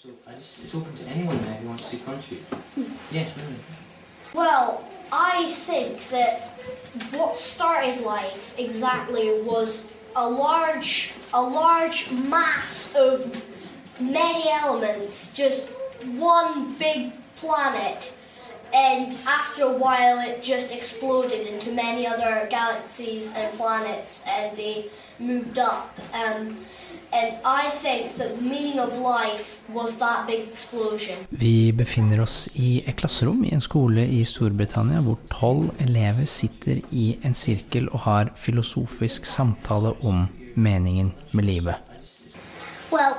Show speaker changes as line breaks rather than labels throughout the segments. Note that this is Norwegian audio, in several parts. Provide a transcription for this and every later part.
So I just, it's open to anyone there who wants to contribute. Yes, Mary.
Well, I think that what started life exactly was a large, a large mass of many elements, just one big planet. And after a while, it just exploded into many other galaxies and planets, and they moved up. Um, and I think that the meaning of life was that big explosion.
Vi befinner oss i et klasserom i en skole i Storbritannia hvor tolv elever sitter i en sirkel og har filosofisk samtale om meningen med livet.
Well,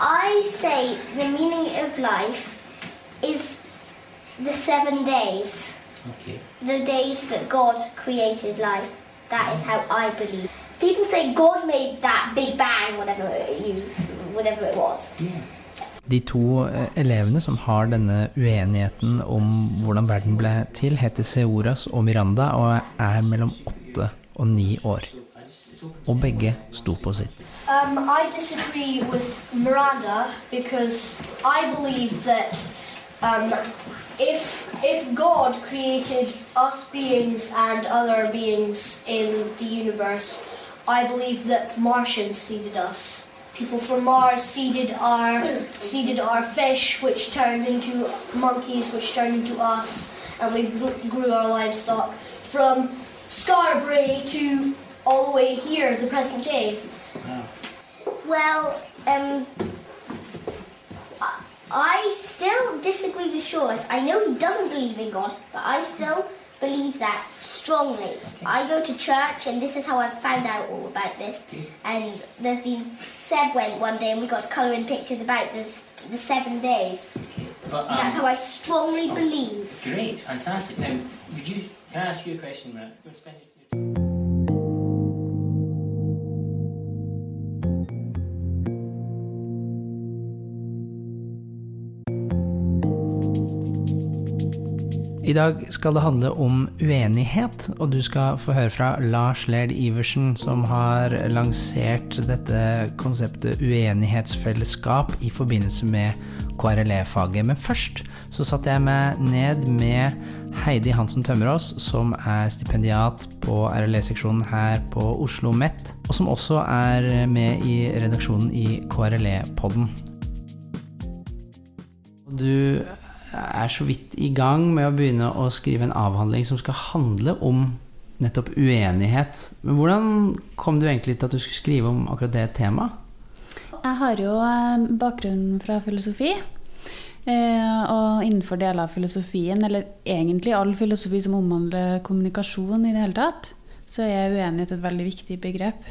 I say the meaning of life is the seven days,
Okay.
the days that God created life. That is how I believe. People say God made that Big Bang, whatever you, whatever it was.
Yeah.
De to eh, elevene som har denne uenigheten om hvordan verden ble til, heter Seoras og Miranda og er mellom åtte og ni år. Og begge sto på sitt.
Um, I disagree with Miranda because I believe that um, if if God created us beings and other beings in the universe, I believe that Martians seeded us. People from Mars seeded our seeded our fish, which turned into monkeys, which turned into us, and we grew our livestock from Scarborough to all the way here, the present day.
Wow.
Well, um, I- still disagree with Shores. I know he doesn't believe in God, but I still believe that strongly. I go to church, and this is how I found out all about this. And there's been Seb went one day, and we got colouring pictures about the the seven days.
But,
That's how
um,
I strongly believe.
great, fantastic. Now, would you? Can I ask you a question, Matt? Go and spend your
I dag skal det handle om uenighet, og du skal få høre fra Lars Lerd Iversen, som har lansert dette konseptet uenighetsfellesskap i forbindelse med KRLE-faget. Men først så satte jeg meg ned med Heidi Hansen Tømmerås, som er stipendiat på RLE-seksjonen her på Oslo MET, og som også er med i redaksjonen i KRLE-podden. Du er så vidt i gang med å begynne å skrive en avhandling som skal handle om nettopp uenighet. Men hvordan kom du egentlig til at du skulle skrive om akkurat det temaet?
Jeg har jo bakgrunnen bakgrunn fra filosofi. eh, Og innenfor deler av filosofien, eller egentlig all filosofi som omhandler kommunikasjon i det hele tatt, så er uenighet et veldig viktig begrep.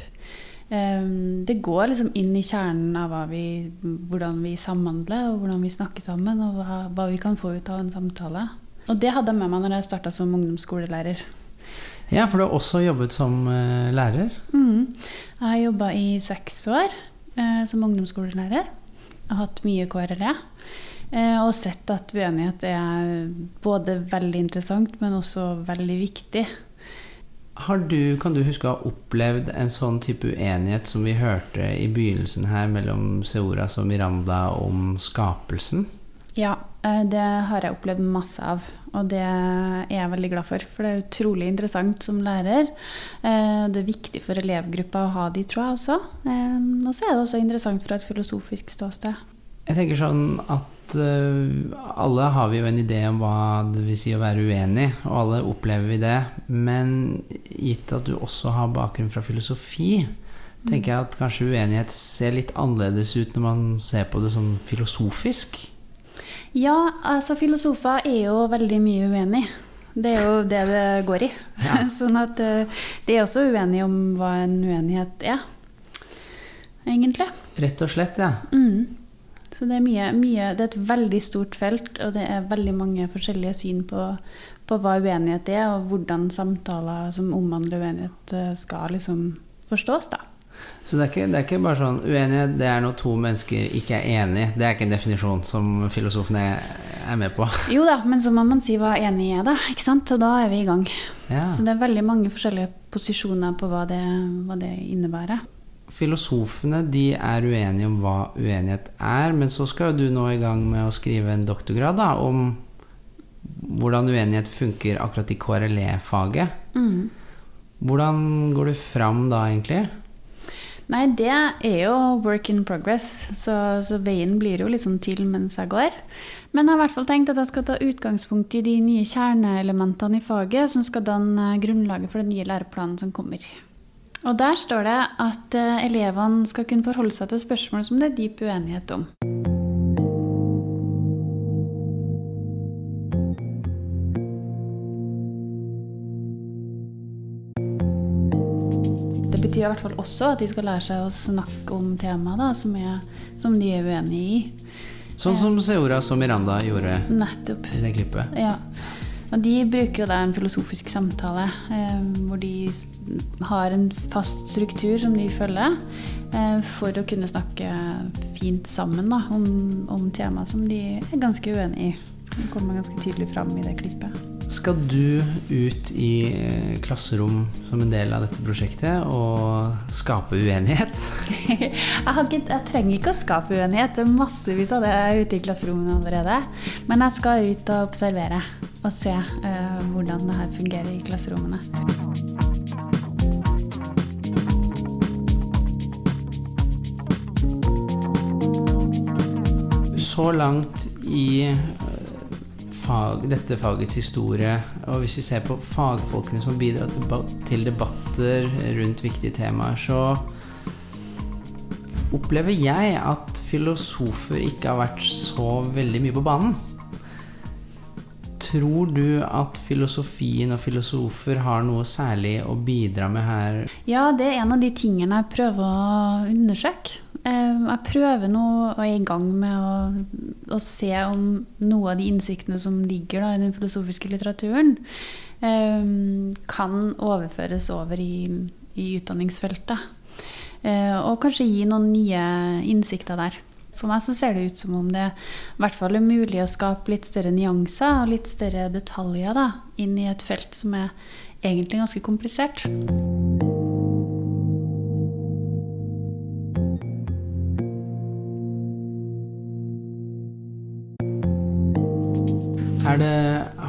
Eh, Det går liksom inn i kjernen av vi, hvordan vi samhandler, og hvordan vi snakker sammen, og hva, hva vi kan få ut av en samtale. Og det hadde jeg med meg når jeg starta som ungdomsskolelærer.
Ja, for du har også jobbet som uh, lærer.
Mm. Jeg har jobba i seks år uh, som ungdomsskolelærer. Jeg har hatt mye KRLE. Uh, og sett at uenighet er både veldig interessant, men også veldig viktig.
Har du, kan du huske å ha opplevd en sånn type uenighet som vi hørte i begynnelsen her mellom Seoras og Miranda om skapelsen?
Ja, eh, det har jeg opplevd masse av. Og det er jeg veldig glad for, for det er utrolig interessant som lærer. Eh, Det er viktig for elevgruppa å ha de, tror jeg også. Eh, Og så er det også interessant fra et filosofisk ståsted.
Jeg tenker sånn at alle har vi jo en idé om hva det vil si å være uenig, og alle opplever vi det. Men gitt at du også har bakgrunn fra filosofi, tenker jeg at kanskje uenighet ser litt annerledes ut når man ser på det sånn filosofisk.
Ja, altså filosofer er jo veldig mye uenig. Det er jo det det går i.
Ja.
sånn at eh, de er også uenige om hva en uenighet er, egentlig.
Rett og slett, ja.
Mm. Så det er mye, mye Det er et veldig stort felt, og det er veldig mange forskjellige syn på, på hva uenighet er, og hvordan samtaler som omhandler uenighet, eh, skal liksom forstås, da.
Så det er, ikke, det er ikke bare sånn uenighet, det er når to mennesker ikke er enige. Det er ikke en definisjon som filosofene er med på.
Jo da, men så må man si hva enig er, da. ikke sant? Og da er vi i gang.
Ja.
Så det er veldig mange forskjellige posisjoner på hva det, hva det innebærer.
Filosofene de er uenige om hva uenighet er, men så skal jo du nå i gang med å skrive en doktorgrad da, om hvordan uenighet funker akkurat i KRLE-faget.
Mm.
Hvordan går du fram da, egentlig?
Nei, det er jo work in progress, så, så veien blir jo liksom til mens jeg går. Men jeg har i hvert fall tenkt at jeg skal ta utgangspunkt i de nye kjerneelementene i faget som skal danne grunnlaget for den nye læreplanen som kommer. Og der står det at eh, elevene skal kunne forholde seg til spørsmål som det er dyp uenighet om. Det betyr i hvert fall også at de skal lære seg å snakke om temaer som, som de er uenige i.
Sånn som Seora og Miranda gjorde
Nettopp.
i det klippet.
Ja. Og de bruker jo da en filosofisk samtale, eh, hvor de har en fast struktur som de følger, eh, for å kunne snakke fint sammen da, om, om tema som de er ganske uenige i. Det kommer ganske tydelig fram i det klippet.
Skal du ut i eh, klasserom som en del av dette prosjektet og skape uenighet?
jeg, har ikke, jeg trenger ikke å skape uenighet, det er massevis av det ute i klasserommene allerede. Men jeg skal ut og observere og se uh, hvordan det her fungerer i klasserommene.
Så langt i fag, dette fagets historie, og hvis vi ser på fagfolkene som har bidratt til debatter rundt viktige temaer, så opplever jeg at filosofer ikke har vært så veldig mye på banen. Tror du at filosofien og filosofer har noe særlig å bidra med her?
Ja, det er en av de tingene jeg prøver å undersøke. Eh, Jeg prøver nå og er i gang med å, å se om noe av de innsiktene som ligger da, i den filosofiske litteraturen, um, kan overføres over i, i utdanningsfeltet. Uh, Og kanskje gi noen nye innsikter der. For meg så ser det ut som om det i hvert fall er mulig å skape litt større nyanser og litt større detaljer da, inn i et felt som er egentlig ganske komplisert.
Det,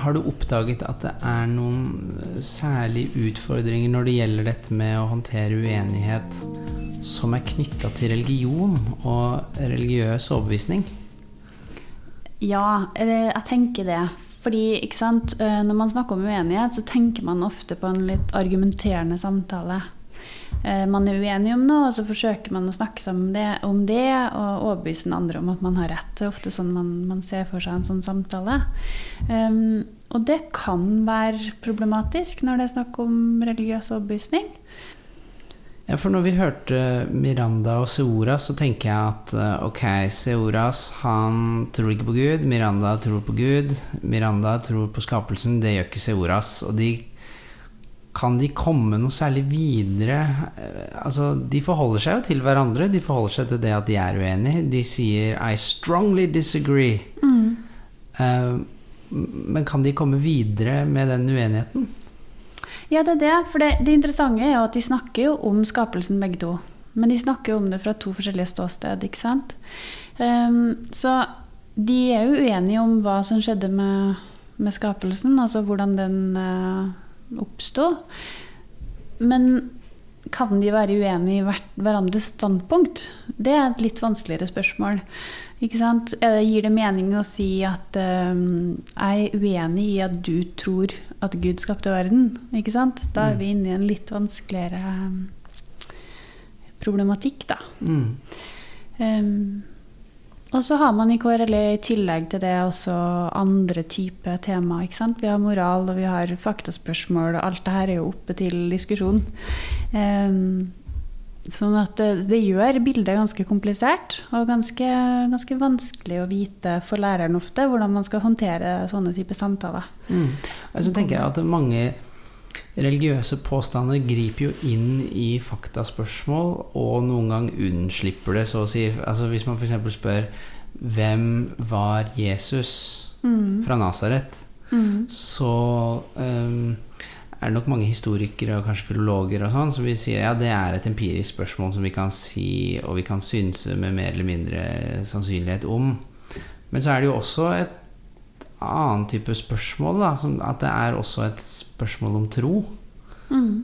har du oppdaget at det er noen særlige utfordringer når det gjelder dette med å håndtere uenighet som er knytta til religion og religiøs overbevisning?
Ja, eh, jeg tenker det. Fordi ikke sant, eh, når man snakker om uenighet, så tenker man ofte på en litt argumenterende samtale. Eh, Man er uenig om noe, og så forsøker man å snakke sammen det, om det og overbevise den andre om at man har rett. Det er ofte sånn man, man ser for seg en sånn samtale. Um, og det kan være problematisk når det er snakk om religiøs overbevisning.
Ja, for når vi hørte Miranda og Seoras, så tenker jeg at eh, ok, Seoras han tror ikke på Gud, Miranda tror på Gud, Miranda tror på skapelsen, det gjør ikke Seoras. Og de kan de komme noe særlig videre? Eh, Altså, de forholder seg jo til hverandre, de forholder seg til det at de er uenige. De sier 'I strongly disagree'. Eh, men kan de komme videre med den uenigheten?
Ja, det er det. For det, det interessante er jo at de snakker jo om skapelsen begge to. Men de snakker jo om det fra to forskjellige ståsted, ikke sant. Um, så de er jo uenige om hva som skjedde med, med skapelsen, altså hvordan den uh, oppsto. Men kan de være uenige i hvert, hverandres standpunkt? Det er et litt vanskeligere spørsmål. Ikke sant? Er Gir det mening å si at um, jeg er uenig i at du tror at Gud skapte verden? Da er vi inne i en litt vanskeligere ehm, problematikk, da.
Mm.
Ehm, og så har man i KRLE i tillegg til det også andre typer tema. Ikke sant? Vi har moral, og vi har faktaspørsmål, og alt det her er jo oppe til diskusjon. Um, sånn at det, det gjør bildet ganske komplisert, og ganske, ganske vanskelig å vite for læreren ofte hvordan man skal håndtere sånne typer samtaler.
Mm. Og så tenker jeg at mange religiøse påstander griper jo inn i faktaspørsmål, og noen gang unnslipper det, så å si. Altså hvis man f.eks. spør hvem var Jesus fra Nasaret, så um,
er det nok mange historikere og kanskje filologer og sånn som vil si ja, det er et empirisk spørsmål som vi kan si og vi kan synse med mer eller mindre sannsynlighet om. Men så er det jo også et annen type spørsmål, da, som at det er også et spørsmål om tro.
Mm.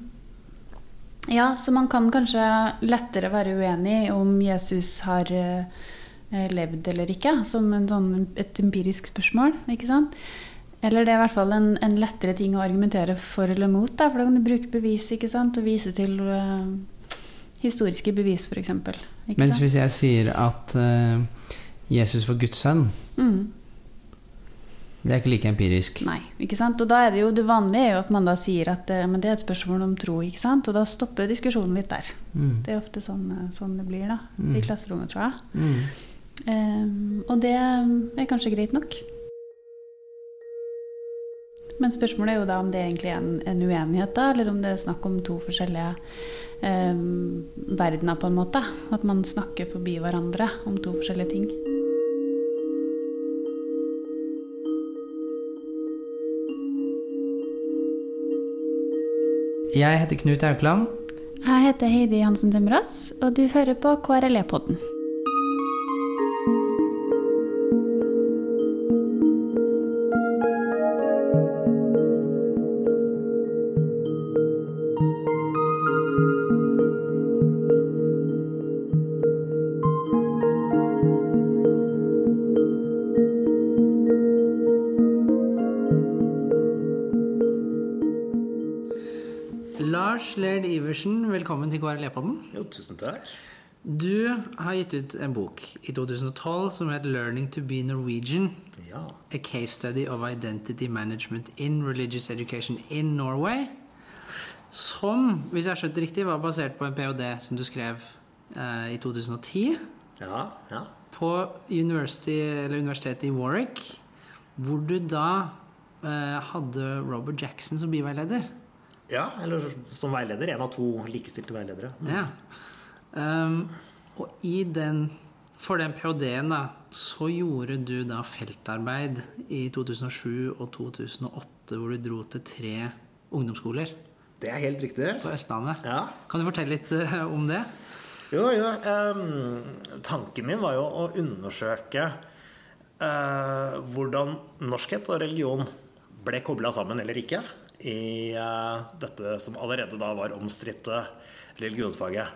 Ja, så man kan kanskje lettere være uenig om Jesus har eh, levd eller ikke, som en sånn, et empirisk spørsmål. ikke sant? Eller det er i hvert fall en, en lettere ting å argumentere for eller mot. Da, for da kan du bruke bevis ikke sant? og vise til uh, historiske bevis, f.eks.
Mens hvis jeg sier at uh, Jesus var Guds sønn
mm.
Det er ikke like empirisk.
Nei. ikke sant? Og da er det jo det vanlige er jo at man da sier at uh, men det er et spørsmål om tro. ikke sant? Og da stopper diskusjonen litt der.
Mm.
Det er ofte sånn, sånn det blir da,
Mm.
i klasserommet, tror jeg.
Mm.
Um, og det er kanskje greit nok. Men spørsmålet er jo da om det egentlig er en, en uenighet, da, eller om det er snakk om to forskjellige um, verdener, på en måte. At man snakker forbi hverandre om to forskjellige ting.
Jeg heter Knut Aukland.
Jeg heter Heidi Hansen Tømmerås, og du hører på KRLE-podden.
Velkommen til KRLE-podden.
Jo, tusen takk.
Du har gitt ut en bok i 2012 som het 'Learning to be Norwegian'.
Ja.
A case study of identity management in religious education in Norway. Som, hvis jeg har skjønt det riktig, var basert på en ph.d. som du skrev eh, i 2010
Ja, ja.
på eller universitetet i Warwick. Hvor du da eh, hadde Robert Jackson som biveileder.
Ja, eller som veileder. En av to likestilte veiledere.
Ja. Um, og i den For den ph.d.-en, da, så gjorde du da feltarbeid i 2007 og 2008, hvor du dro til tre ungdomsskoler
Det er helt riktig.
på Østlandet.
Ja.
Kan du fortelle litt eh, om det?
Jo, jo. Um, tanken min var jo å undersøke uh, hvordan norskhet og religion ble kobla sammen eller ikke i eh, dette som allerede da var omstridte religionsfaget.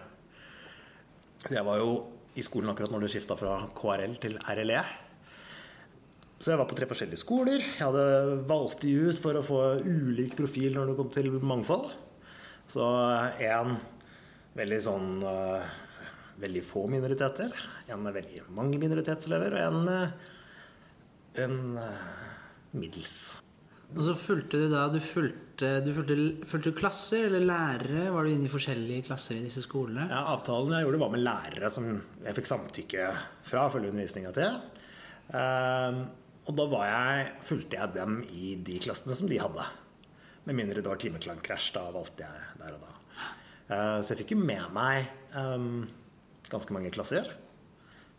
Jeg var jo i skolen akkurat når det skifta fra KRL til RLE. Så jeg var på tre forskjellige skoler. Jeg hadde valgt de ut for å få ulik profil når det kom til mangfold. Så en veldig sånn eh, Veldig få minoriteter. En med veldig mange minoritetselever, og en med en eh, middels.
Og så fulgte du da Du fulgte, du fulgte, fulgte klasser eller lærere? Var du inne i forskjellige klasser i disse skolene?
Ja, avtalen jeg gjorde, var med lærere som jeg fikk samtykke fra følge undervisninga til. Um, og da var jeg, fulgte jeg dem i de klassene som de hadde. Med mindre det var timeklangkrasj. Da valgte jeg der og da. Uh, så jeg fikk jo med meg um, ganske mange klasser.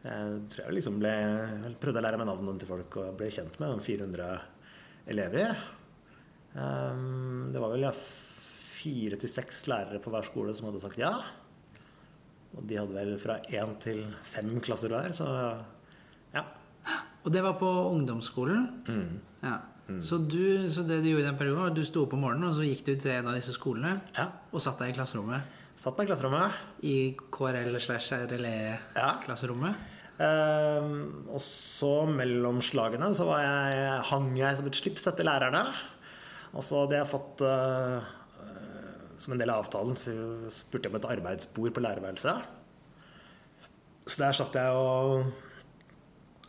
Jeg tror jeg liksom ble, prøvde å lære meg navnene til folk og ble kjent med 400 elever. Ehm, det var vel fire til seks lærere på hver skole som hadde sagt ja. Og de hadde vel fra én til fem klasser hver, så ja.
Og det var på ungdomsskolen?
Mm.
Ja. Så, du, så det du gjorde i den perioden, var at du sto opp om morgenen og så gikk du til en av disse skolene
ja.
og satt deg i klasserommet?
Satt meg i klasserommet.
I KRL slash RLE-klasserommet?
Ehm, og så mellom slagene så jeg, hang jeg som et slips etter lærerne. Og så hadde jeg fått eh, Som en del av avtalen så spurte jeg om et arbeidsbord på lærerværelset. Så der satt jeg og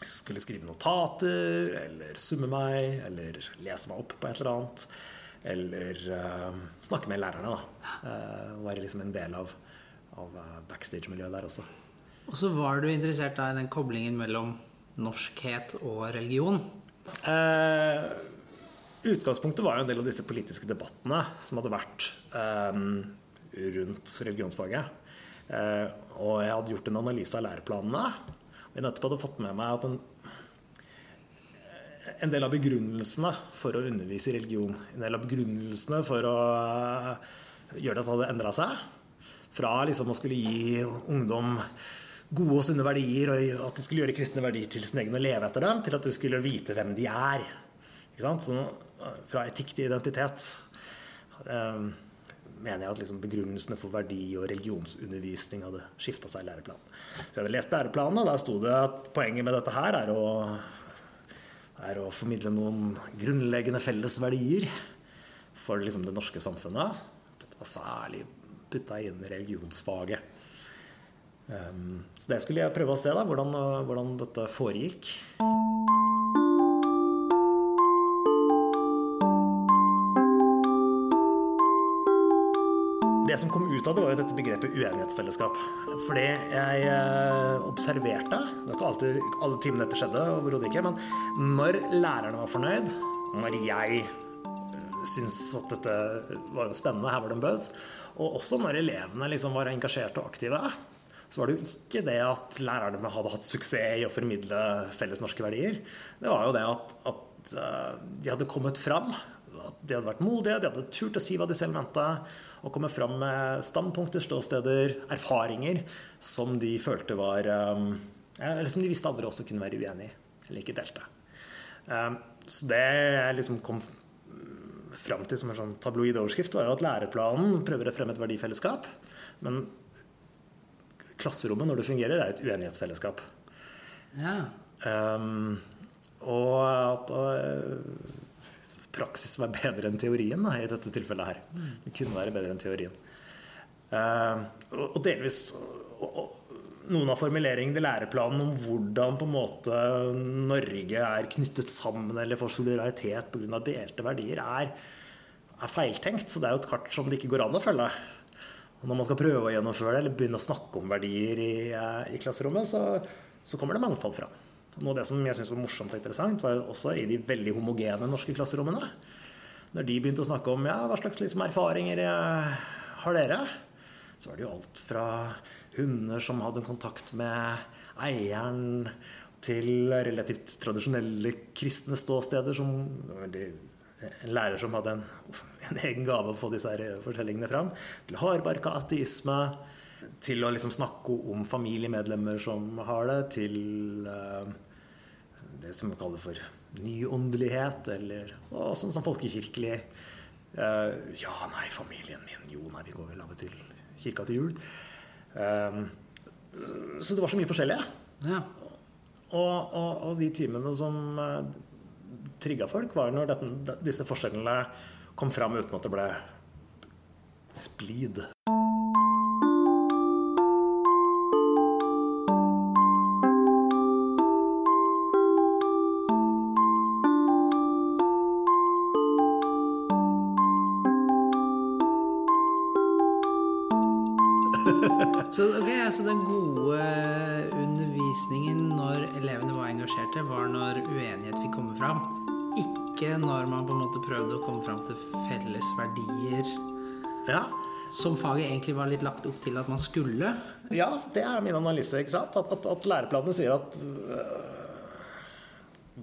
skulle skrive notater, eller summe meg, eller lese meg opp på et eller annet. Eller uh, snakke med lærerne, da. Uh, være liksom en del av, av backstage-miljøet der også.
Og så var du interessert da i den koblingen mellom norskhet og religion.
Eh, utgangspunktet var jo en del av disse politiske debattene som hadde vært eh, rundt religionsfaget. Eh, og jeg hadde gjort en analyse av læreplanene. Og jeg nettopp hadde fått med meg at en, en del av begrunnelsene for å undervise i religion, en del av begrunnelsene for å eh, gjøre det at det hadde endra seg, fra liksom å skulle gi ungdom gode og sunne verdier, og at de skulle gjøre kristne verdier til sin egen og leve etter dem, til at de skulle vite hvem de er. Så, fra etikk til identitet. Um, mener jeg at liksom begrunnelsene for verdi- og religionsundervisning hadde skifta seg i læreplanen. Så jeg hadde lest læreplanen, og der sto det at poenget med dette her er å, er å formidle noen grunnleggende felles verdier for liksom det norske samfunnet. Dette var særlig putta inn i religionsfaget. Um, så det skulle jeg prøve å se, da, hvordan, hvordan dette foregikk. Det som kom ut av det, var jo dette begrepet uenighetsfellesskap. Fordi jeg eh, observerte Det var ikke alltid alle timene dette skjedde, ikke. Men når lærerne var fornøyd, når jeg eh, syntes at dette var spennende, her var det en buzz, og også når elevene liksom var engasjerte og aktive, så var det jo ikke det at lærerne hadde hatt suksess i å formidle felles norske verdier. Det var jo det at, at eh, de hadde kommet fram. At de hadde vært modige, de hadde turt å si hva de selv mente. Og komme fram med standpunkter, ståsteder, erfaringer som de følte var eh, Eller som de visste andre også kunne være uenig i, eller ikke delte. Eh, så det jeg liksom kom fram til som en sånn tabloid overskrift, var jo at læreplanen prøver å fremme et verdifellesskap. Men klasserommet, når det fungerer, er et uenighetsfellesskap.
Ja.
Um, og at uh, praksis var bedre enn teorien da, i dette tilfellet her. Det kunne være bedre enn teorien. Uh, og, og delvis og, og, noen av formuleringene i læreplanen om hvordan på en måte Norge er knyttet sammen eller får solidaritet pga. delte verdier, er, er feiltenkt. Så det er jo et kart som det ikke går an å følge. Og når man skal prøve å gjennomføre det, eller begynne å snakke om verdier i, eh, i klasserommet, så, så, kommer det mangfold fram. Noe av det som jeg syns var morsomt og interessant, var også i de veldig homogene norske klasserommene. Når de begynte å snakke om ja, hva slags liksom, erfaringer eh, har dere, så var det jo alt fra hunder som hadde kontakt med eieren, til relativt tradisjonelle kristne ståsteder som en lærer som hadde en, en egen gave å få disse her fortellingene fram. Til hardbarka ateisme. Til å liksom snakke om familiemedlemmer som har det. Til uh, det som vi kaller for nyåndelighet. Eller og sånn, som folkekirkelig uh, Ja, nei, familien min Jo, nei, vi går vel av og til kirka til jul. Så det var så mye forskjellig.
ja.
Og, og, og de timene som trigga folk, var når dette, disse forskjellene kom fram uten at det ble splid.
Så, okay, så den gode undervisningen når elevene var engasjerte, var når komme fram? Ikke når man på en måte prøvde å komme fram til felles verdier?
Ja.
Som faget egentlig var litt lagt opp til at man skulle?
Ja, det er min analyse. ikke sant? At, at, at læreplanene sier at øh,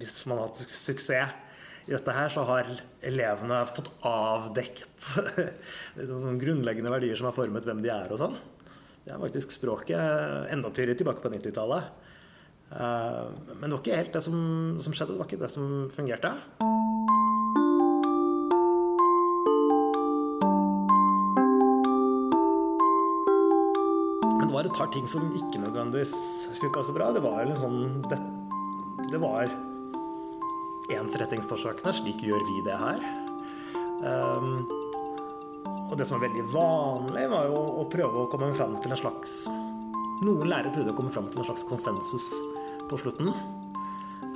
hvis man har hatt suksess i dette her, så har elevene fått avdekt sånn grunnleggende verdier som har formet hvem de er og sånn. Det er faktisk språket enda tydeligere tilbake på 90-tallet. Men det var ikke helt det som, som skjedde. Det var ikke det som fungerte. Men det var et par ting som ikke nødvendigvis funka så bra. Det var en sånn Det, det var ensrettingsforsøkene. Slik gjør vi det her. Um, og det som var veldig vanlig, var jo å prøve å komme fram til en slags Noen lærere prøvde å komme fram til en slags konsensus på slutten.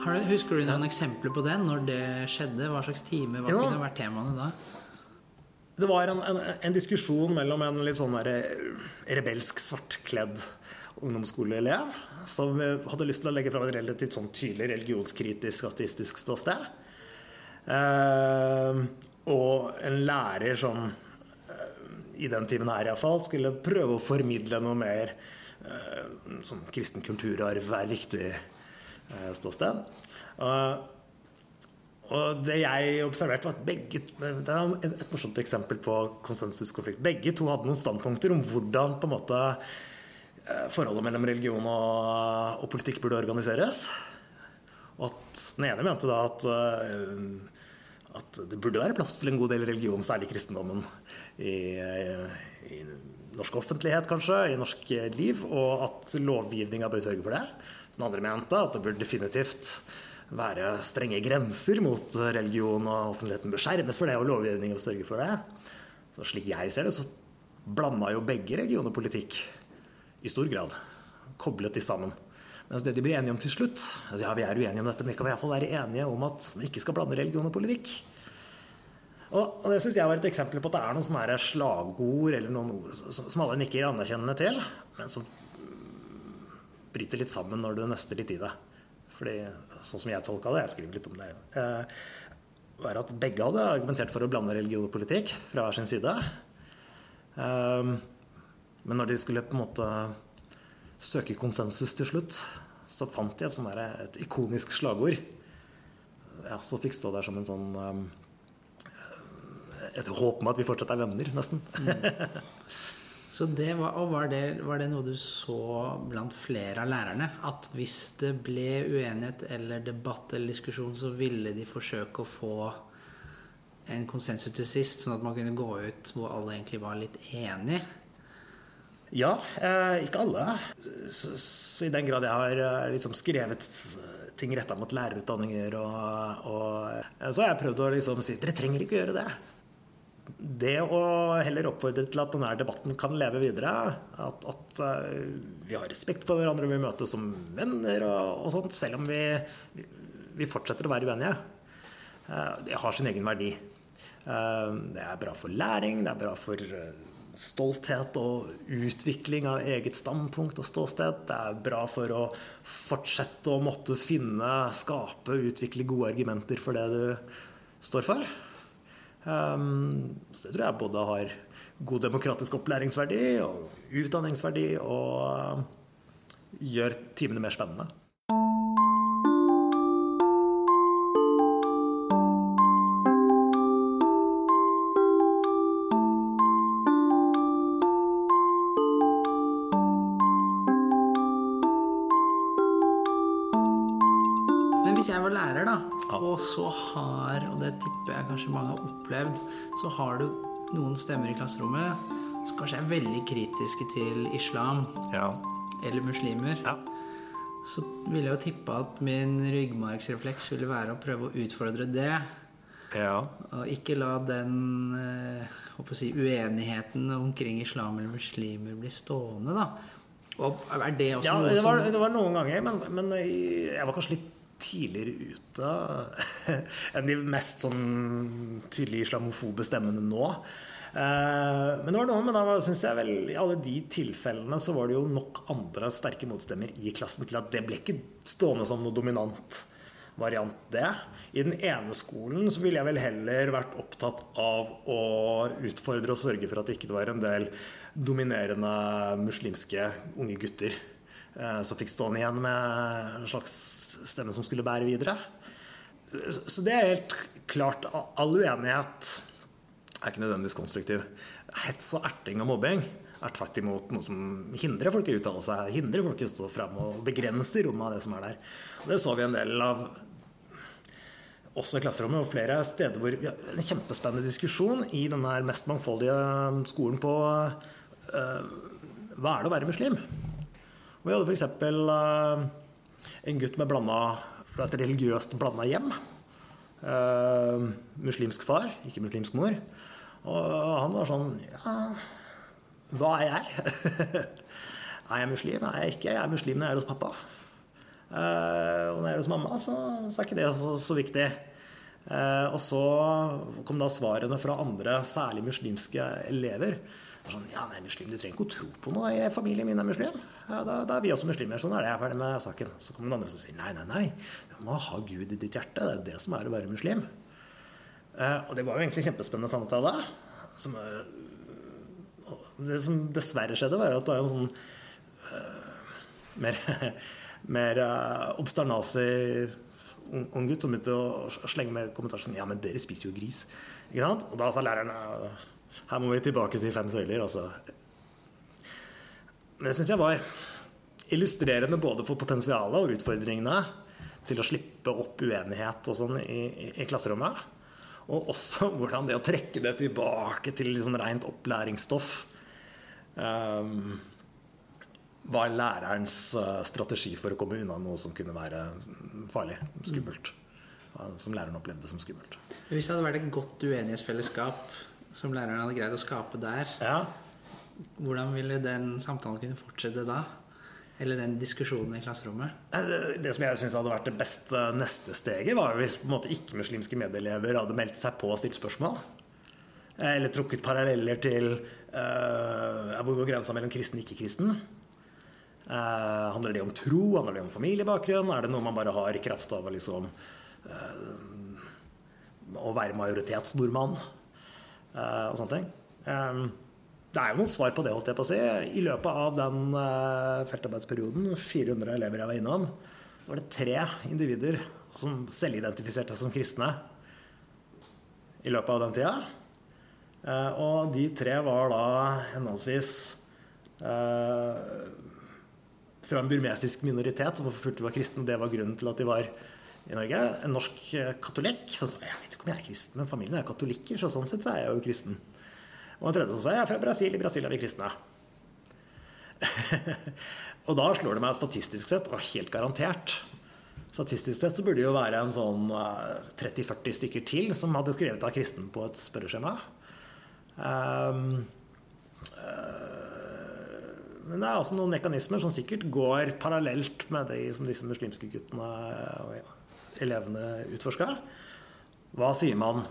Du, husker du noen eksempler på det? Når det skjedde? Hva slags time? Hva
Jo.
kunne vært temaene da?
Det var en, en, en diskusjon mellom en litt sånn der rebelsk, svartkledd ungdomsskoleelev som hadde lyst til å legge fram et relativt sånn tydelig religionskritisk, ateistisk ståsted. Eh, og en lærer som eh, i den timen her iallfall skulle prøve å formidle noe mer eh, sånn kristen kulturarv er viktig eh, ståsted. Eh, og det jeg observerte, var at begge Det er et, et morsomt eksempel på konsensuskonflikt. Begge to hadde noen standpunkter om hvordan på en måte forholdet mellom religion og, og politikk burde organiseres. Og at den ene mente da at, at det burde være plass til en god del religion, særlig kristendommen, i, i norsk offentlighet, kanskje, i norsk liv, og at lovgivninga bør sørge for det. Den andre mente at det burde definitivt være strenge grenser mot religion, og offentligheten bør skjermes for det, og lovgivningen bør sørge for det. Så slik jeg ser det, så blanda jo begge regioner politikk i stor grad. Koblet de sammen. Mens det de blir enige om til slutt altså Ja, vi er uenige om dette, men vi kan i hvert fall være enige om at vi ikke skal blande religion og politikk. Og det syns jeg var et eksempel på at det er noen sånne slagord eller noen ord som alle nikker anerkjennende til, men som bryter litt sammen når du nøster litt i det. Fordi, sånn som jeg tolka det, jeg skriver litt om det, eh, var at begge hadde argumentert for å blande religion og politikk fra hver sin side. Um, men når de skulle på en måte søke konsensus til slutt, så fant de et, sånn der, et ikonisk slagord. Ja, så fikk stå der som en sånn um, Et håp om at vi fortsatt er venner, nesten.
Mm. Så det var, og var det, var det noe du så blant flere av lærerne? At hvis det ble uenighet eller debatt eller diskusjon, så ville de forsøke å få en konsensus til sist, sånn at man kunne gå ut hvor alle egentlig var litt enige?
Ja, eh, ikke alle. Så, så, I den grad jeg har eh, liksom skrevet ting retta mot lærerutdanninger, og, og, eh, så har jeg prøvd å liksom si dere trenger ikke gjøre det det å heller oppfordre til at denne debatten kan leve videre, at, at uh, vi har respekt for hverandre, vi møtes som venner og, og sånt, selv om vi, vi, fortsetter å være uenige, uh, det har sin egen verdi. Uh, det er bra for læring, det er bra for stolthet og utvikling av eget standpunkt og ståsted. Det er bra for å fortsette å måtte finne, skape, utvikle gode argumenter for det du står for. Um, så det tror jeg både har god demokratisk opplæringsverdi og utdanningsverdi og gjør timene mer spennende.
Så har, og det tipper jeg kanskje mange har opplevd, så har du noen stemmer i klasserommet som kanskje er veldig kritiske til islam
ja.
eller muslimer.
Ja.
Så ville jeg jo tippe at min ryggmargsrefleks ville være å prøve å utfordre det.
Ja.
Og ikke la den eh, si, uenigheten omkring islam eller muslimer bli stående, da. Og er det også
ja,
noe
det var,
som
det var noen ganger, men, men jeg var kanskje litt tidligere ute enn de mest sånn tydelig islamofobe stemmene nå. Eh, men det var noe, men da synes jeg vel i alle de tilfellene så var det jo nok andre sterke motstemmer i klassen til at det ble ikke stående som noe dominant variant, det. I den ene skolen så ville jeg vel heller vært opptatt av å utfordre og sørge for at det ikke var en del dominerende muslimske unge gutter som fikk stående igjen med en slags stemme som skulle bære videre. Så det er helt klart. All uenighet er ikke nødvendigvis konstruktiv. Hets og erting og mobbing er tvert imot noe som hindrer folk i å uttale seg, hindrer folk i å stå fram og begrenser rommet av det som er der. Og det så vi en del av også i klasserommet og flere steder hvor vi har en kjempespennende diskusjon i den mest mangfoldige skolen på uh, hva er det å være muslim? Vi hadde f.eks. Uh, en gutt med blanda, fra et religiøst blanda hjem. Uh, muslimsk far, ikke muslimsk mor. Og han var sånn Ja, hva er jeg? er jeg muslim? Er jeg ikke? Jeg er muslim når jeg er hos pappa. Uh, og når jeg er hos mamma, så, så er ikke det så, så viktig. Uh, og så kom da svarene fra andre, særlig muslimske elever. Sånn, ja, nei, muslim, Du trenger ikke å tro på noe. Familien min er muslim. Ja, da, da, er vi også muslimer. Sånn er det. Jeg er ferdig med saken. Så kommer den andre som sier nei, nei, nei. Du må ha Gud i ditt hjerte. Det er det som er å være muslim. Eh, og det var jo egentlig kjempespennende samtale. Som, eh, det som dessverre skjedde, var jo at det var en sånn uh, mer, mer uh, obsternasi ung, gutt som begynte å slenge med kommentarer som Ja, men dere spiser jo gris. Ikke sant? Og da sa læreren «Ja, her må vi tilbake til fem søyler. Altså. Men det syns jeg var illustrerende både for potensialet og utfordringene til å slippe opp uenighet og sånn i, i, i klasserommet. Og også hvordan det å trekke det tilbake til liksom rent opplæringsstoff um, var lærerens uh, strategi for å komme unna noe som kunne være farlig, skummelt. Uh, som læreren opplevde som skummelt.
Hvis det hadde vært et godt uenighetsfellesskap som læreren hadde greid å skape der,
Ja,
hvordan ville den samtalen kunne fortsette da? Eller den diskusjonen i klasserommet?
Det, som jeg syns hadde vært det beste neste steget, var hvis ikke-muslimske medelever hadde meldt seg på og stilt spørsmål. Eller trukket paralleller til uh, hvor går grensa mellom kristen og ikke-kristen. Uh, handler det om tro? Handler det om familiebakgrunn? Er det noe man bare har i kraft av liksom uh, Å være majoritetsnordmann? Eh, og sånne ting. Eh, det er jo noen svar på det, holdt jeg på å si. I løpet av den uh, feltarbeidsperioden, 400 elever jeg var innom, så var det tre individer som selvidentifiserte seg som kristne i løpet av den tida. Eh, og de tre var da henholdsvis eh, fra en burmesisk minoritet som var kristne. Det var grunnen til at de var i Norge. En norsk eh, katolikk som sa jeg vet ikke om jeg er kristen, men familien er katolikker, så sånn sett så er jeg jo kristen. Og en tredje som sa jeg er fra Brasil. I Brasil er vi kristne. og da slår det meg statistisk sett, og helt garantert Statistisk sett så burde det jo være en sånn eh, 30-40 stykker til som hadde skrevet av kristen på et spørreskjema. Um, eh, men det er også noen mekanismer som sikkert går parallelt med det som disse muslimske guttene elevene utforska. Hva sier man?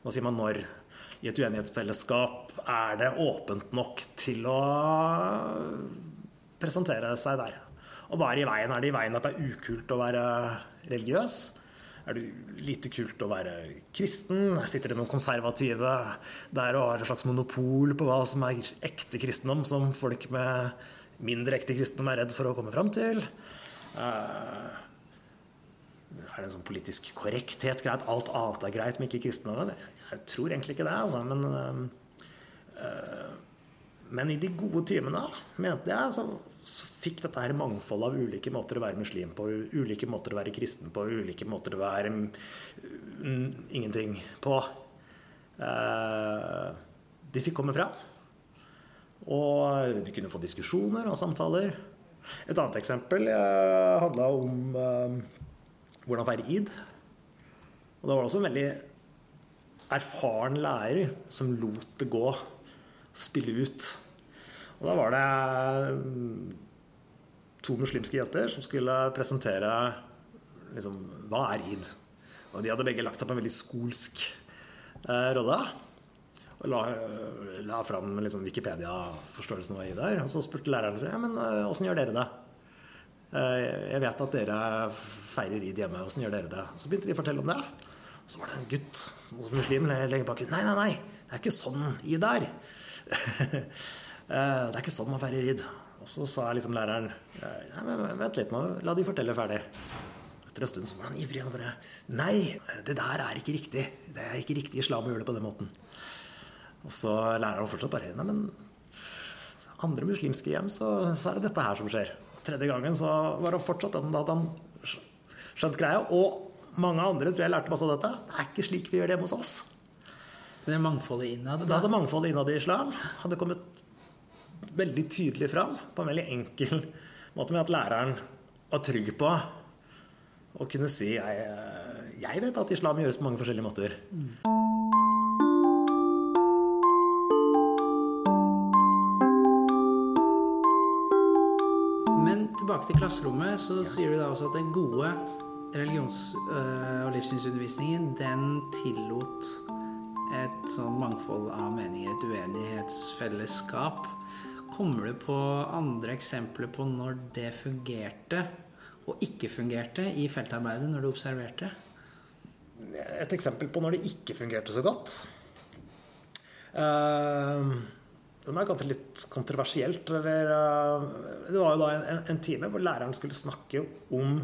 Hva sier man når? I et uenighetsfellesskap er det åpent nok til å presentere seg der. Og hva er i veien? Er det i veien at det er ukult å være religiøs? Er det lite kult å være kristen? Sitter det noen konservative der og har et slags monopol på hva som er ekte kristendom, som folk med mindre ekte kristendom er redd for å komme fram til? Eh, er det en sånn politisk korrekthet greit? Alt annet er greit, men ikke kristendommen? Jeg tror egentlig ikke det, altså. Men, øh, men i de gode timene, mente jeg, så, så fikk dette her mangfold av ulike måter å være muslim på, ulike måter å være kristen på, ulike måter å være mm, ingenting på. Uh, de fikk komme fram. Og de kunne få diskusjoner og samtaler. Et annet eksempel eh, handla om eh, hvordan feire id. Og da var det også en veldig erfaren lærer som lot det gå, spille ut. Og da var det mm, to muslimske jenter som skulle presentere liksom, hva er id. Og de hadde begge lagt seg på en veldig skolsk eh, rolle. Og la, la fram liksom, Wikipedia-forståelsen av id der. Og så spurte læreren ja, men åssen gjør dere det. Eh, Jeg vet at dere feirer id hjemme. Åssen gjør dere det? Så begynte de å fortelle om det. Så var det en gutt, muslim, lenger bak. Nei, nei, nei, det er ikke sånn id er. Det er ikke sånn man feirer id. Og så sa liksom læreren Nei, men vent litt nå, la de fortelle ferdig. Etter en stund så var han ivrig og bare Nei, det der er ikke riktig. Det er ikke riktig islam å gjøre det på den måten. Og så lærer han fortsatt bare Nei, men andre muslimske hjem så, så er det dette her som skjer. Tredje gangen så var det fortsatt den hadde han skjønt greia. Og mange andre tror jeg lærte masse av dette. Det er ikke slik vi gjør det hos oss.
Så det er mangfoldet innad?
Da hadde mangfoldet innad i islam hadde kommet veldig tydelig fram på en veldig enkel måte med at læreren var trygg på å kunne si jeg, jeg vet at islam gjøres på mange forskjellige måter.
Men tilbake til klasserommet, så sier du da også at den gode religions- øh, og livssynsundervisningen, den tillot et sånn mangfold av meninger, et uenighetsfellesskap. Kommer du på andre eksempler på når det fungerte og ikke fungerte i feltarbeidet, når du observerte?
Et eksempel på når det ikke fungerte så godt. Uh, det er kanskje litt kontroversielt. Eller, uh, det var jo da en, en time hvor læreren skulle snakke om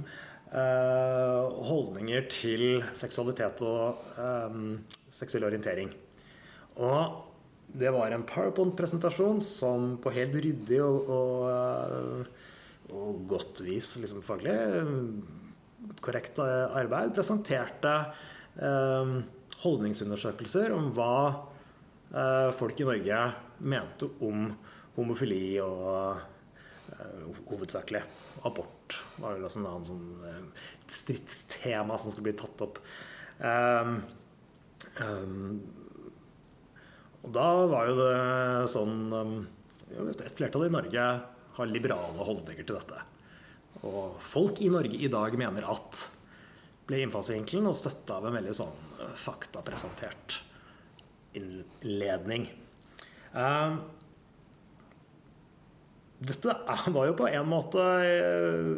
eh, holdninger til seksualitet og eh, seksuell orientering. Og det var en PowerPoint-presentasjon som på helt ryddig og, og, eh, og godt vis, liksom faglig eh, korrekt eh, arbeid, presenterte eh, holdningsundersøkelser om hva eh, folk i Norge mente om homofili og eh, hovedsakelig abort. var vel også en annen sånn eh, stridstema som skulle bli tatt opp. Um, um, og da var jo det sånn um, Et flertall i Norge har liberale holdninger til dette. Og folk i Norge i dag mener at ble innfallsvinkelen og støtta av en veldig sånn eh, faktapresentert innledning. Um, dette var jo på en måte eh,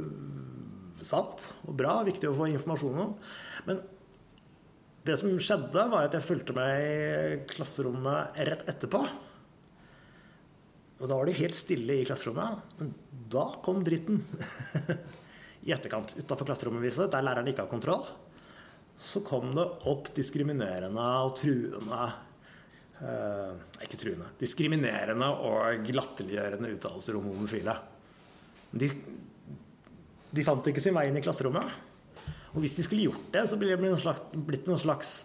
sant og bra, viktig å få informasjon om. Men det som skjedde, var at jeg fulgte med i klasserommet rett etterpå. Og da var det helt stille i klasserommet. Men da kom dritten. I etterkant, utafor klasserommet viset, der læreren ikke har kontroll, så kom det opp diskriminerende og truende eh, Ikke truende. Diskriminerende og latterliggjørende uttalelser om homofile. De, de fant ikke sin vei inn i klasserommet. Og hvis de skulle gjort det, så ville det blitt en slags, blitt en slags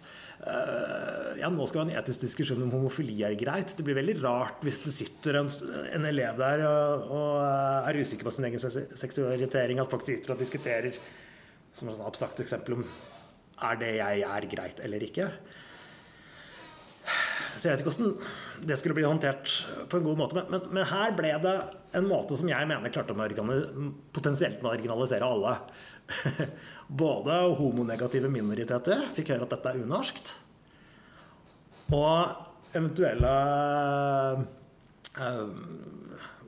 Uh, Ja, nå skal vi ha en etisk diskusjon om homofili er greit. Det blir veldig rart hvis det sitter en, en elev der og, og er usikker på sin egen se- seksualitering, at folk sitter og diskuterer som et abstrakt eksempel om er det jeg er greit eller ikke. Så jeg vet ikke hvordan det skulle bli håndtert på en god måte. Men, men, men her ble det en måte som jeg mener klarte å marginali- potensielt marginalisere alle. Både homonegative minoriteter fikk høre at dette er unorskt. Og eventuelle øh,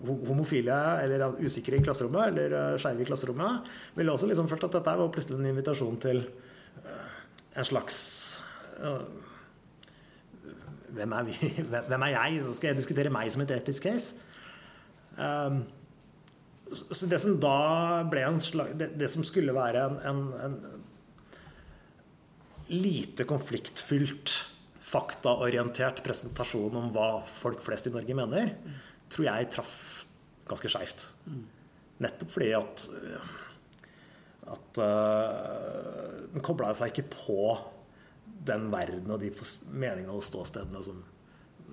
homofile eller usikre i klasserommet eller eh, skeive i klasserommet ville også liksom følt at dette var plutselig en invitasjon til eh, en slags eh, hvem er, vi? hvem er jeg? Så skal jeg diskutere meg som et etisk case. Um, så det som da ble en slag, det, det som skulle være en, en, en lite konfliktfylt, faktaorientert presentasjon om hva folk flest i Norge mener, tror jeg traff ganske skeivt. Nettopp fordi at at uh, den kobla seg ikke på den verden og de meningene og ståstedene som,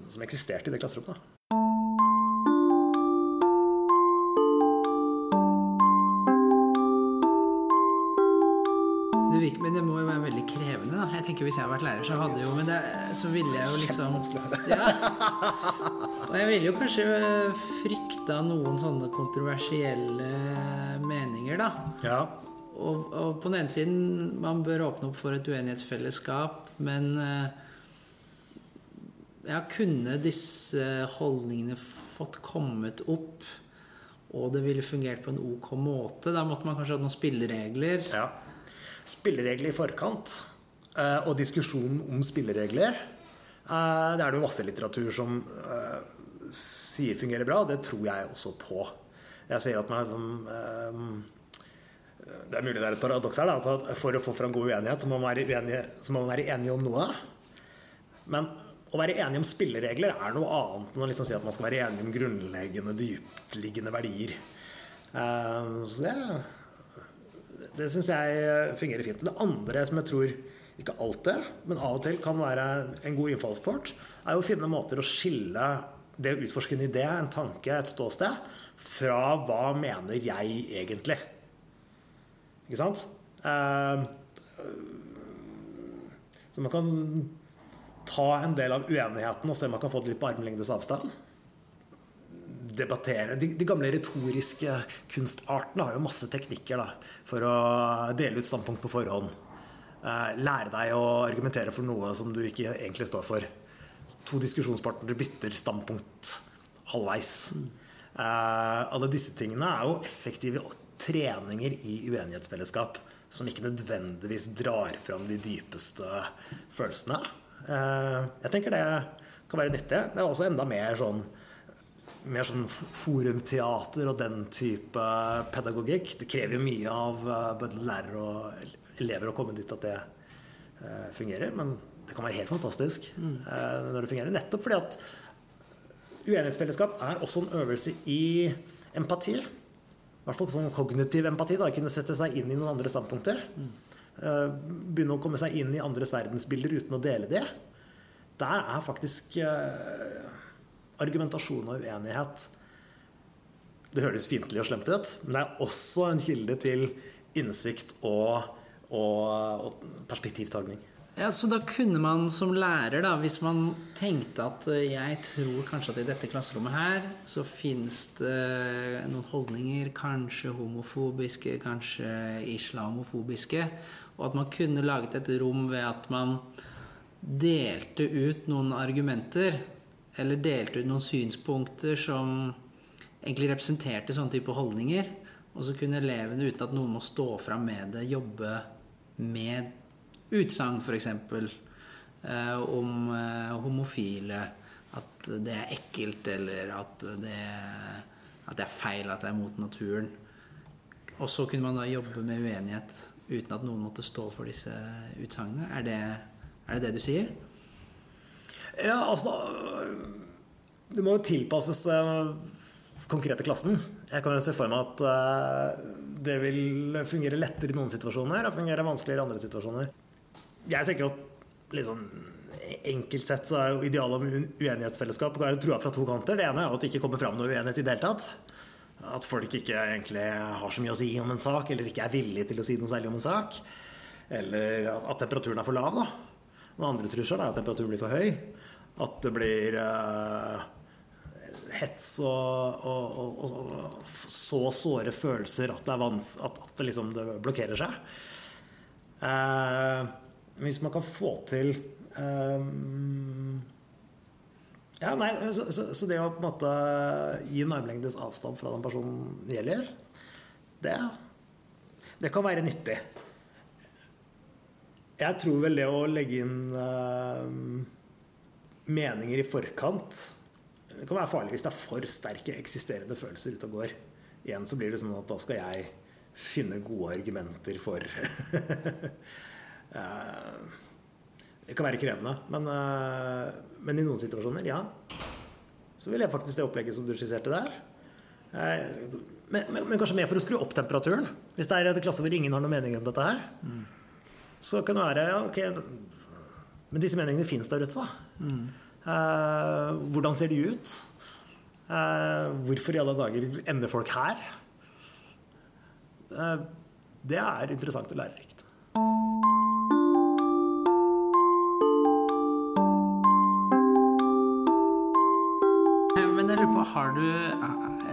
som eksisterte i det klasserommet. da.
Men det må jo være veldig krevende. da Jeg tenker Hvis jeg hadde vært lærer, så hadde jo Men det, så ville jeg jo liksom ja. Og jeg ville jo kanskje frykta noen sånne kontroversielle meninger, da.
Ja.
Og, og på den ene siden, man bør åpne opp for et uenighetsfellesskap, men eh, ja, kunne disse holdningene fått kommet opp, og det ville fungert på en ok måte? Da måtte man kanskje hatt noen spilleregler.
ja. Spilleregler i forkant, eh, og diskusjon om spilleregler, eh, det er det jo masse litteratur som sier fungerer bra, det tror jeg også på. Jeg sier at man liksom, Det er mulig det er et paradoks her, da, at for å få fram god uenighet, så må man være enige, så må man være enige om noe. Men å være enig om spilleregler er noe annet enn å liksom si at man skal være enig om grunnleggende, dyptliggende verdier. Eh, Så det, det syns jeg fungerer fint. Det andre som jeg tror ikke alltid, men av og til kan være en god innfallsport, er å finne måter å skille det å utforske en idé, en tanke, et ståsted, fra hva mener jeg egentlig. Ikke sant? Eh, Så man kan ta en del av uenigheten og se om man kan få det litt på armlengdes avstand. Debattere. De, de gamle retoriske kunstartene har jo masse teknikker da, for å dele ut standpunkt på forhånd. Eh, lære deg å argumentere for noe som du ikke egentlig står for. To diskusjonspartnere bytter standpunkt halvveis. Eh, alle disse tingene er jo effektive treninger i uenighetsfellesskap som ikke nødvendigvis drar fram de dypeste følelsene. Eh, jeg tenker det kan være nyttig. Det er også enda mer sånn mer sånn forumteater og den type pedagogikk. Det krever jo mye av eh, både lærere og elever å komme dit at det eh, fungerer. Men det kan være helt fantastisk mm. når det fungerer. Nettopp fordi at uenighetsfellesskap er også en øvelse i empati. I hvert fall sånn kognitiv empati. da, Kunne sette seg inn i noen andre standpunkter. Eh, Begynne å komme seg inn i andres verdensbilder uten å dele det. Der er faktisk eh, argumentasjon og uenighet Det høres fiendtlig og slemt ut, men det er også en kilde til innsikt og, og, og perspektivtagning.
Ja, Så da kunne man som lærer, da, hvis man tenkte at eh, jeg tror kanskje at i dette klasserommet her så fins det noen holdninger, kanskje homofobiske, kanskje islamofobiske, og at man kunne laget et rom ved at man delte ut noen argumenter, eller delte ut noen synspunkter som egentlig representerte sånne type holdninger, og så kunne elevene, uten at noen må stå fram med det, jobbe med utsagn f.eks. Eh, om eh, homofile. At det er ekkelt, eller at det, at det er feil, at det er mot naturen. Og så kunne man da jobbe med uenighet uten at noen måtte stå for disse utsagnene. Er, det- er det det du sier?
Ja, altså Det må jo tilpasses den konkrete klassen. Jeg kan jo se for meg at eh, det vil fungere lettere i noen situasjoner og fungere vanskeligere i andre situasjoner. Jeg tenker at liksom, enkelt sett så er jo idealet om uenighetsfellesskap å trua fra to kanter. Det ene er at det ikke kommer fram noe uenighet i det hele tatt. At folk ikke egentlig har så mye å si om en sak, eller ikke er villige til å si noe særlig om en sak. Eller at at temperaturen er for lav. da. Den andre trusselen er at temperaturen blir for høy. At det blir uh, hets og, og, og, og så såre følelser at det, at, at det, liksom, det blokkerer seg. Eh, hvis man kan få til um, ja, nei, så, så, så det å på en måte gi en armlengdes avstand fra den personen gjelder, det, det kan være nyttig. Jeg tror vel det å legge inn uh, meninger i forkant Det kan være farlig hvis det er for sterke eksisterende følelser ute og går. Igjen så blir det sånn at da skal jeg finne gode argumenter for Det kan være krevende, men, eh, men i noen situasjoner, ja. Så vil jeg faktisk det opplegget som du skisserte der. Eh, Men, men, men kanskje mer for å skru opp temperaturen. Hvis det er et klasse hvor ingen har noen mening om dette her, så kan det være ja, ok, Men disse meningene fins der ute, da. Eh, hvordan ser de ut? Eh, hvorfor i alle dager ender folk her? Eh, det er interessant og lærerikt.
Jeg lurer på, har du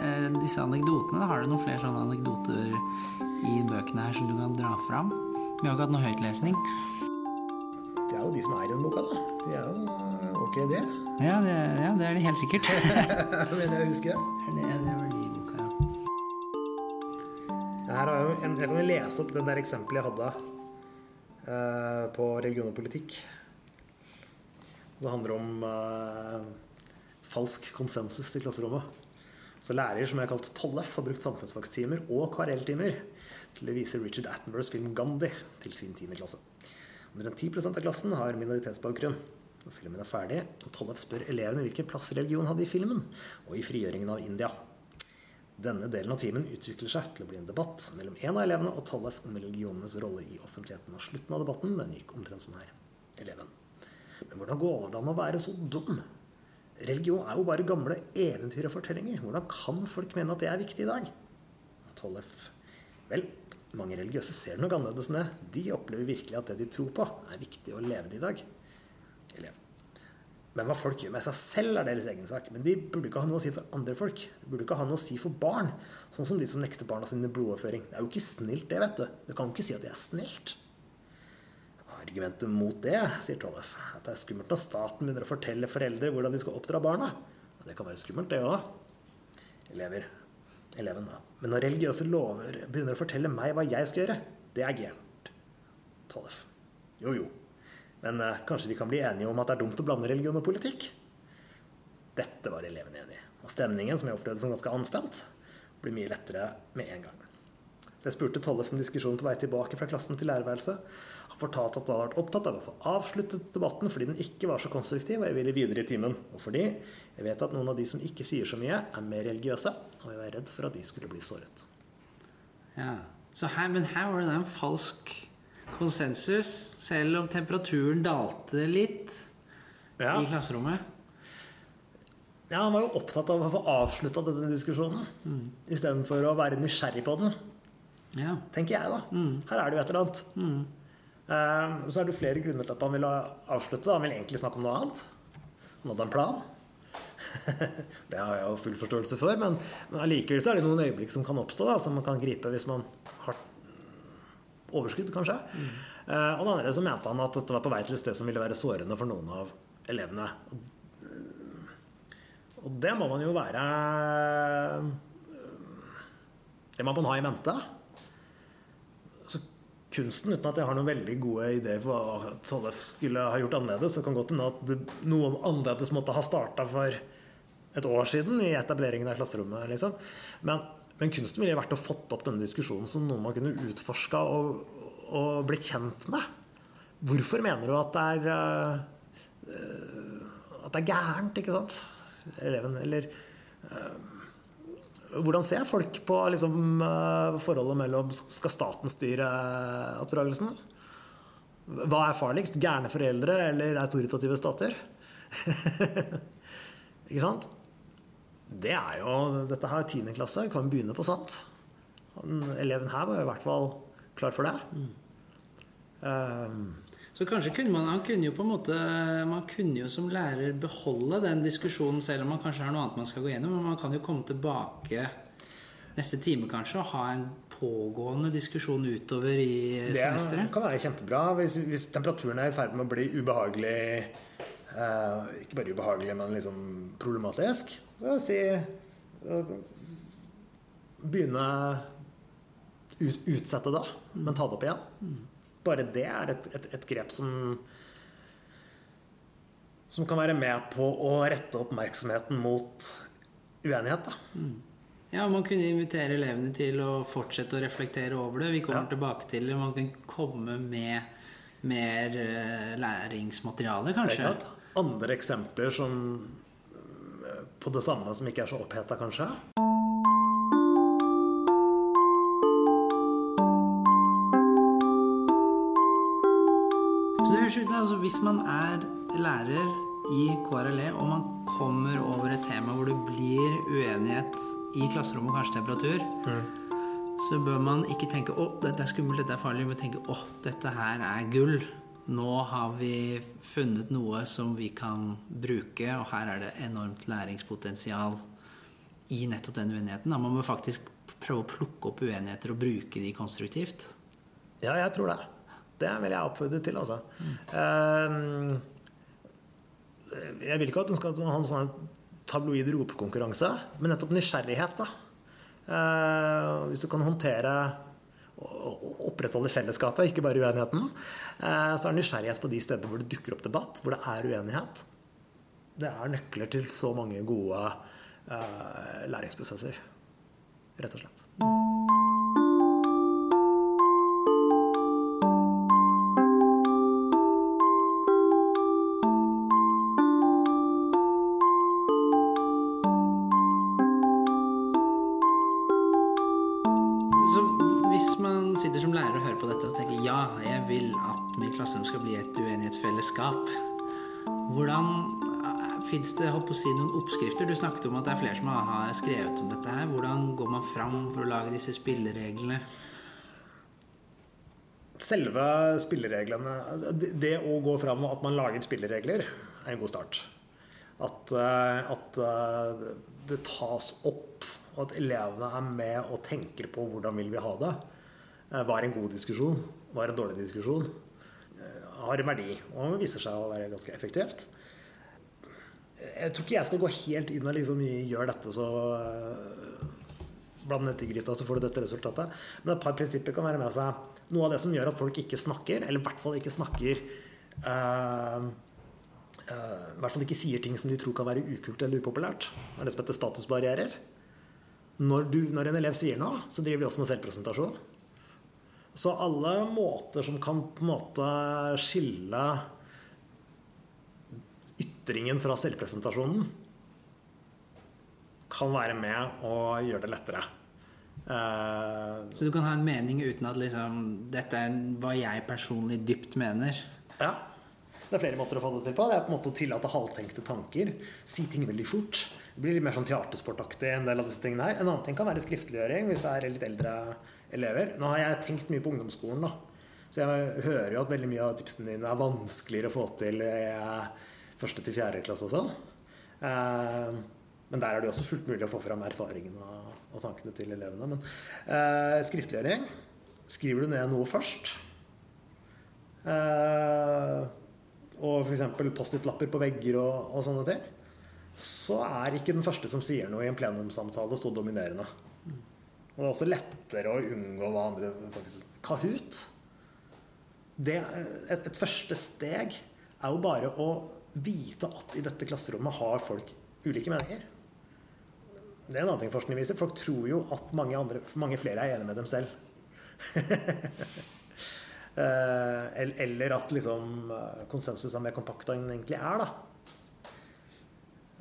eh, disse anekdotene? Har du noen flere sånne anekdoter i bøkene her som du kan dra fram? Vi har ikke hatt noe høytlesning.
Det er jo de som er i den boka, da. De er jo eh, ok, det.
Ja, det, ja, det er de helt sikkert.
Men jeg husker
Er det, det var de i boka, ja.
Her har jeg, jo en, jeg kan jo lese opp den der eksempelet jeg hadde uh, på religion og politikk. Det handler om eh, falsk konsensus i klasserommet. Så lærer som jeg har kalt Tollef, har brukt samfunnsfagstimer og KRL-timer til å vise Richard Attenboroughs film 'Gandhi' til sin 10. klasse. En 10% av klassen har minoritetsbakgrunn. Når filmen er ferdig, og Tollef spør elevene hvilken plass religion hadde i filmen, og i frigjøringen av India. Denne delen av timen utvikler seg til å bli en debatt mellom en av elevene og Tollef om religionenes rolle i offentligheten. Og slutten av debatten den gikk omtrent sånn her. Eleven. Men hvordan går det an å være så dum? Religion er jo bare gamle eventyr og fortellinger. Hvordan kan folk mene at det er viktig i dag? Tollef. Vel, mange religiøse ser det nok annerledes enn det. De opplever virkelig at det de tror på, er viktig å leve det i dag. Elev. Men hva folk gjør med seg selv, er deres egen sak. Men de burde ikke ha noe å si for andre folk. De burde ikke ha noe å si for barn. Sånn som de som nekter barna sine blodoverføring. Det er jo ikke snilt, det, vet du. Du kan jo ikke si at det er snilt. Argumentet mot det, sier Tollef, at det er skummelt når staten begynner å fortelle foreldre hvordan de skal oppdra barna. Og det kan være skummelt, det òg. Elever. Eleven, da. Men når religiøse lover begynner å fortelle meg hva jeg skal gjøre, det er gærent. Tollef. Jo, jo. Men eh, kanskje vi kan bli enige om at det er dumt å blande religion og politikk? Dette var eleven enig i. Og stemningen, som jeg opplevde som ganske anspent, blir mye lettere med en gang. Så jeg spurte Tollef om diskusjonen på vei tilbake fra klassen til lærerværelset. Han fortalte at han hadde vært opptatt av å få avsluttet debatten fordi den ikke var så konstruktiv, og jeg ville videre i timen. Og fordi jeg vet at noen av de som ikke sier så mye, er mer religiøse, og jeg var redd for at de skulle bli såret.
Ja. Så her, men her var det en falsk konsensus, selv om temperaturen dalte litt
Ja.
i klasserommet.
Ja, Han var jo opptatt av å få avslutta denne diskusjonen
Mm.
istedenfor å være nysgjerrig på den,
Ja.
tenker jeg, da.
Mm.
Her er det jo et eller annet. Eh, så er det flere grunner til at han ville avslutte. Han ville egentlig snakke om noe annet. Han hadde en plan. det har jeg jo full forståelse for, men, men allikevel så er det noen øyeblikk som kan oppstå, da, som man kan gripe hvis man har overskudd, kanskje. Mm. og det andre så mente han at dette var på vei til et sted som ville være sårende for noen av elevene. Og det må man jo være Det må man ha i mente. Kunsten, uten at jeg har noen veldig gode ideer for hva Tollef skulle ha gjort annerledes, så kan godt hende at det, noe annerledes måtte ha starta for et år siden i etableringen av klasserommet. Liksom. Men, men kunsten ville vært å fått opp denne diskusjonen som noe man kunne utforska og, og blitt kjent med. Hvorfor mener du at det er uh, At det er gærent, ikke sant? Eleven, eller øh, hvordan ser folk på liksom, øh, forholdet mellom Skal staten styre oppdragelsen? Hva er farligst? Gærne foreldre eller autoritative stater? Ikke sant? Det er jo Dette her er 10. klasse, kan begynne på sånt. Den eleven her var i hvert fall klar for det. Um,
Så kanskje kunne man, han kunne jo på en måte Man kunne jo som lærer beholde den diskusjonen selv om man kanskje har noe annet man skal gå gjennom, men man kan jo komme tilbake neste time kanskje og ha en pågående diskusjon utover i
det kan være kjempebra hvis, hvis temperaturen er i ferd med å bli ubehagelig eh, Ikke bare ubehagelig, men liksom problematisk. Så si Begynne ut, Utsette det, men ta det opp igjen. Bare det er et, et, et grep som som kan være med på å rette oppmerksomheten mot uenighet. Da.
Ja, Man kunne invitere elevene til å fortsette å reflektere over det. Vi kommer
Ja.
tilbake til det. Man kan komme med mer eh, læringsmateriale, kanskje.
Det er klart. Andre eksempler som eh, på det samme som ikke er så oppheta, kanskje.
Så det høres ut altså, Hvis man er lærer i KRLE, og man kommer over et tema hvor det blir uenighet i klasserommet, kanskje temperatur, så bør man ikke tenke 'Å, dette er skummelt, dette er farlig', men tenke 'Å, dette her er gull'. Nå har vi funnet noe som vi kan bruke, og her er det enormt læringspotensial i nettopp den uenigheten. Da må man faktisk prøve å plukke opp uenigheter og bruke de konstruktivt.
Ja, jeg tror det. Det vil jeg oppfordre til, altså. Ehm, jeg vil ikke at hun skal ha en sånn tabloid ropekonkurranse, men nettopp nysgjerrighet. da. Eh, hvis du kan håndtere og opprettholde fellesskapet, ikke bare uenigheten, eh, så er nysgjerrighet på de stedene hvor det dukker opp debatt, hvor det er uenighet. Det er nøkler til så mange gode læringsprosesser, rett og slett.
Fins det holdt på å si, noen oppskrifter? Du snakket om at det er flere som har skrevet om dette. her. Hvordan går man fram for å lage disse spillereglene?
Selve spillereglene det- Det å gå fram og at man lager spilleregler, er en god start. At, eh, at eh, det tas opp, og at elevene er med og tenker på hvordan vil vi ha det. Var Hva er en god diskusjon? Hva er en dårlig diskusjon? Eh, Har en verdi, og viser seg å være ganske effektivt. Jeg tror ikke jeg skal gå helt inn og liksom gjøre dette så eh, bland ned i gryta, så får du dette resultatet. Men et par prinsipper kan være med seg. Noe av det som gjør at folk ikke snakker, eller i hvert fall ikke snakker uh, uh, i hvert fall ikke sier ting som de tror kan være ukult eller upopulært. Er det som heter statusbarrierer. Når, du, når en elev sier noe, så driver de også med selvpresentasjon. Så alle måter som kan på en måte skille ytringen fra selvpresentasjonen, kan være med og gjøre det lettere. Uh,
Så du kan ha en mening uten at liksom Dette er hva jeg personlig dypt mener.
Ja. Det er flere måter å få det til på. Det er på en måte å tillate halvtenkte tanker. Si ting veldig fort. Det blir litt mer sånn teatersportaktig en del av disse tingene her. En annen ting kan være skriftliggjøring hvis det er litt eldre elever. Nå har jeg tenkt mye på ungdomsskolen, da. Så jeg hører jo at veldig mye av tipsene dine er vanskeligere å få til i eh, første til fjerde klasse og sånn. Eh, Men der er det jo også fullt mulig å få fram erfaringene og, tankene til elevene. Men eh, skriftliggjøring Skriver du ned noe først? Eh, og f.eks. Post-It-lapper på vegger og, og sånne ting, så er ikke den første som sier noe i en plenumssamtale, så dominerende. Og det er også lettere å unngå hva andre faktisk Kahoot det, et, et første steg er jo bare å vite at i dette klasserommet har folk ulike meninger. Det er en annen ting forskning viser. Folk tror jo at mange, andre, mange flere er enige med dem selv. Eh, Eller at liksom eh, konsensus er mer kompakt enn den egentlig er, da.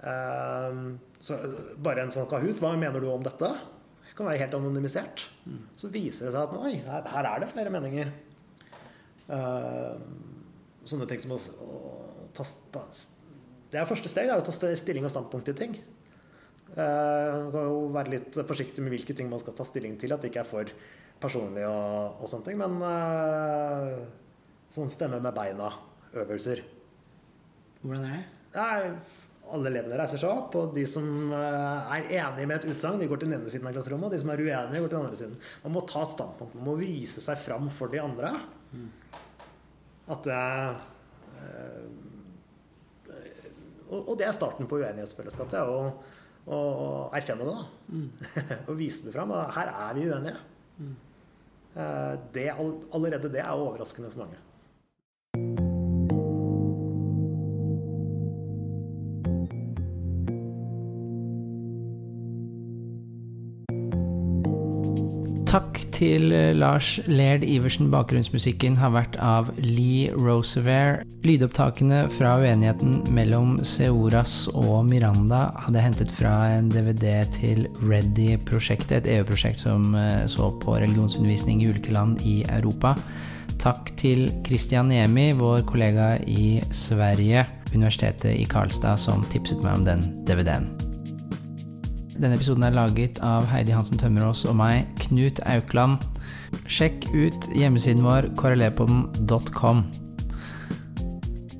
Eh, Så bare en sånn Kahoot, hva mener du om dette? Det kan være helt anonymisert. Så viser det seg at oi, her, er det flere meninger. Sånne ting som å ta, Det er første steg, det er å ta stilling og standpunkt til ting. Eh, Man kan jo være litt forsiktig med hvilke ting man skal ta stilling til, at det ikke er for personlig og, og sånne ting. Men uh, sånn stemme med beina-øvelser.
Hvordan er det?
Nei, alle elevene reiser seg opp, og de som eh, er enige med et utsagn, de går til den ene siden av klasserommet, og de som er uenige, går til den andre siden. Man må ta et standpunkt. Man må vise seg fram for de andre. At det eh, og, og det er starten på uenighetsfellesskapet. Det å, erkjenne det. da. og vise det fram. Her er vi uenige. Mm. Det, allerede det er overraskende for mange.
Takk til eh, Lars Laird Iversen. Bakgrunnsmusikken har vært av Lee Rosevere. Lydopptakene fra uenigheten mellom Seoras og Miranda hadde jeg hentet fra en DVD til Ready-prosjektet, et EU-prosjekt som eh, så på religionsundervisning i ulike land i Europa. Takk til Christian Niemi, vår kollega i Sverige, Universitetet i Karlstad, som tipset meg om den DVD-en. Denne episoden er laget av Heidi Hansen Tømmerås og meg, Knut Aukland. Sjekk ut hjemmesiden vår korrelerpodden.com.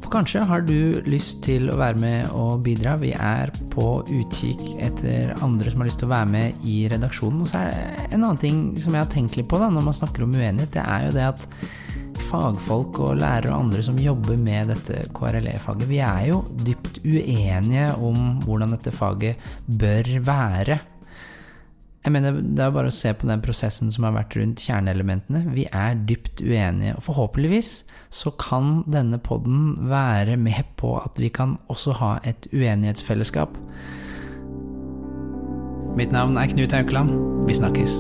For kanskje har du lyst til å være med og bidra. Vi er på utkikk etter andre som har lyst til å være med i redaksjonen. Og så er det en annen ting som jeg har tenkt litt på da, når man snakker om uenighet, det er jo det at fagfolk og lærere og andre som jobber med dette KRLE-faget, vi er jo dypt uenige om hvordan dette faget bør være. Jeg mener, Det er bare å se på den prosessen som har vært rundt kjerneelementene. Vi er dypt uenige. Og forhåpentligvis så kan denne podden være med på at vi kan også ha et uenighetsfellesskap. Mitt navn er Knut Aukland. Vi snakkes.